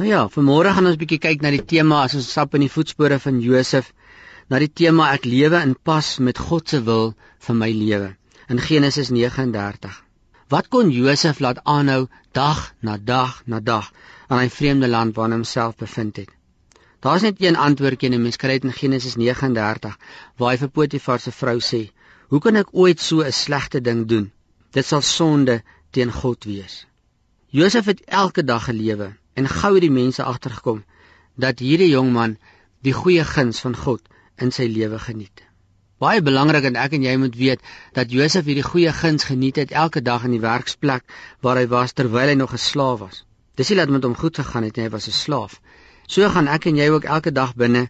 Nou ja, vanmôre gaan ons 'n bietjie kyk na die tema as ons stap in die voetspore van Josef, na die tema ek lewe in pas met God se wil vir my lewe in Genesis 39. Wat kon Josef laat aanhou dag na dag na dag aan 'n vreemde land waar hy homself bevind het? Daar's net een antwoordjie in die mens kry dit in Genesis 39 waar hy vir Potifar se vrou sê: "Hoe kan ek ooit so 'n slegte ding doen? Dit sal sonde teen God wees." Josef het elke dag gelewe en gou het die mense agtergekom dat hierdie jong man die goeie guns van God in sy lewe geniet. Baie belangrik en ek en jy moet weet dat Josef hierdie goeie guns geniet het elke dag in die werksplek waar hy was terwyl hy nog 'n slaaf was. Dis nie dat met hom goed gegaan het nie, hy was 'n slaaf. So gaan ek en jy ook elke dag binne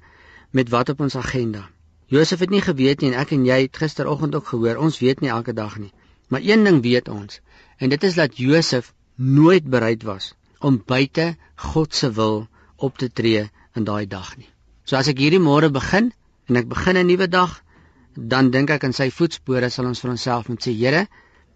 met wat op ons agenda. Josef het nie geweet nie en ek en jy het gisteroggend ook gehoor, ons weet nie elke dag nie. Maar een ding weet ons en dit is dat Josef nooit bereid was om buite God se wil op te tree in daai dag nie. So as ek hierdie môre begin en ek begin 'n nuwe dag, dan dink ek in sy voetspore sal ons vir onsself moet sê, Here,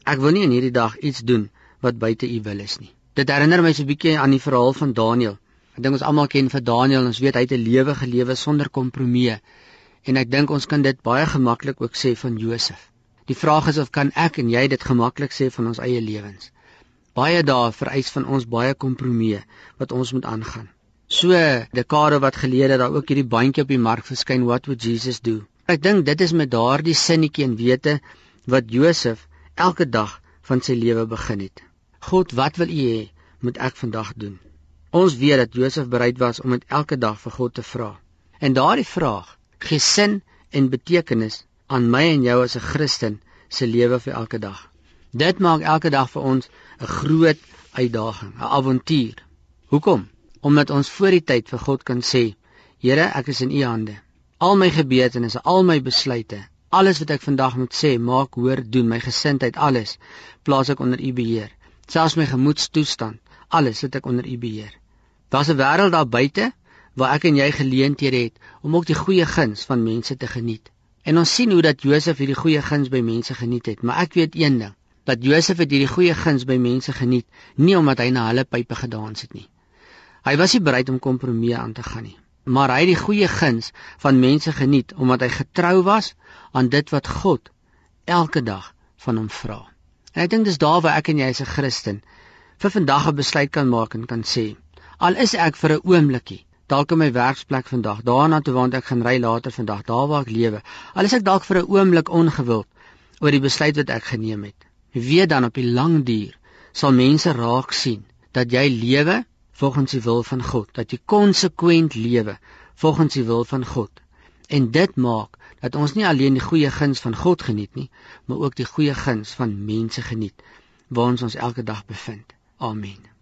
ek wil nie in hierdie dag iets doen wat buite U wil is nie. Dit herinner my so 'n bietjie aan die verhaal van Daniël. Ek dink ons almal ken vir Daniël, ons weet hy het 'n lewe gelewe sonder kompromie. En ek dink ons kan dit baie gemaklik ook sê van Josef. Die vraag is of kan ek en jy dit gemaklik sê van ons eie lewens? Baie dae vereis van ons baie kompromieë wat ons moet aangaan. So dekade wat gelede daar ook hierdie bandjie op die mark verskyn what would Jesus do? Ek dink dit is met daardie sinnetjie en wete wat Josef elke dag van sy lewe begin het. God, wat wil U hê moet ek vandag doen? Ons weet dat Josef bereid was om dit elke dag vir God te vra. En daardie vraag gee sin en betekenis aan my en jou as 'n Christen se lewe vir elke dag. Dit maak elke dag vir ons 'n groot uitdaging, 'n avontuur. Hoekom? Omdat ons voor die tyd vir God kan sê, Here, ek is in U hande. Al my gebeurtenisse, al my besluite, alles wat ek vandag moet sê, maak, hoor, doen, my gesindheid, alles plaas ek onder U beheer. Selfs my gemoedstoestand, alles sit ek onder U beheer. Daar's 'n wêreld daar buite waar ek en jy geleenthede het om ook die goeie guns van mense te geniet. En ons sien hoe dat Josef hierdie goeie guns by mense geniet het, maar ek weet een ding dat Josef het hierdie goeie guns by mense geniet, nie omdat hy na hulle pype gedans het nie. Hy was nie bereid om kompromieë aan te gaan nie, maar hy het die goeie guns van mense geniet omdat hy getrou was aan dit wat God elke dag van hom vra. En ek dink dis daar waar ek en jy as 'n Christen vir vandag 'n besluit kan maak en kan sê, al is ek vir 'n oombliekie dalk in my werksplek vandag, daarna toe waar ek gaan ry later vandag, daar waar ek lewe, al is ek dalk vir 'n oomblik ongewild oor die besluit wat ek geneem het weet dan op die lang duur sal mense raak sien dat jy lewe volgens die wil van God, dat jy konsekwent lewe volgens die wil van God. En dit maak dat ons nie alleen die goeie guns van God geniet nie, maar ook die goeie guns van mense geniet waar ons ons elke dag bevind. Amen.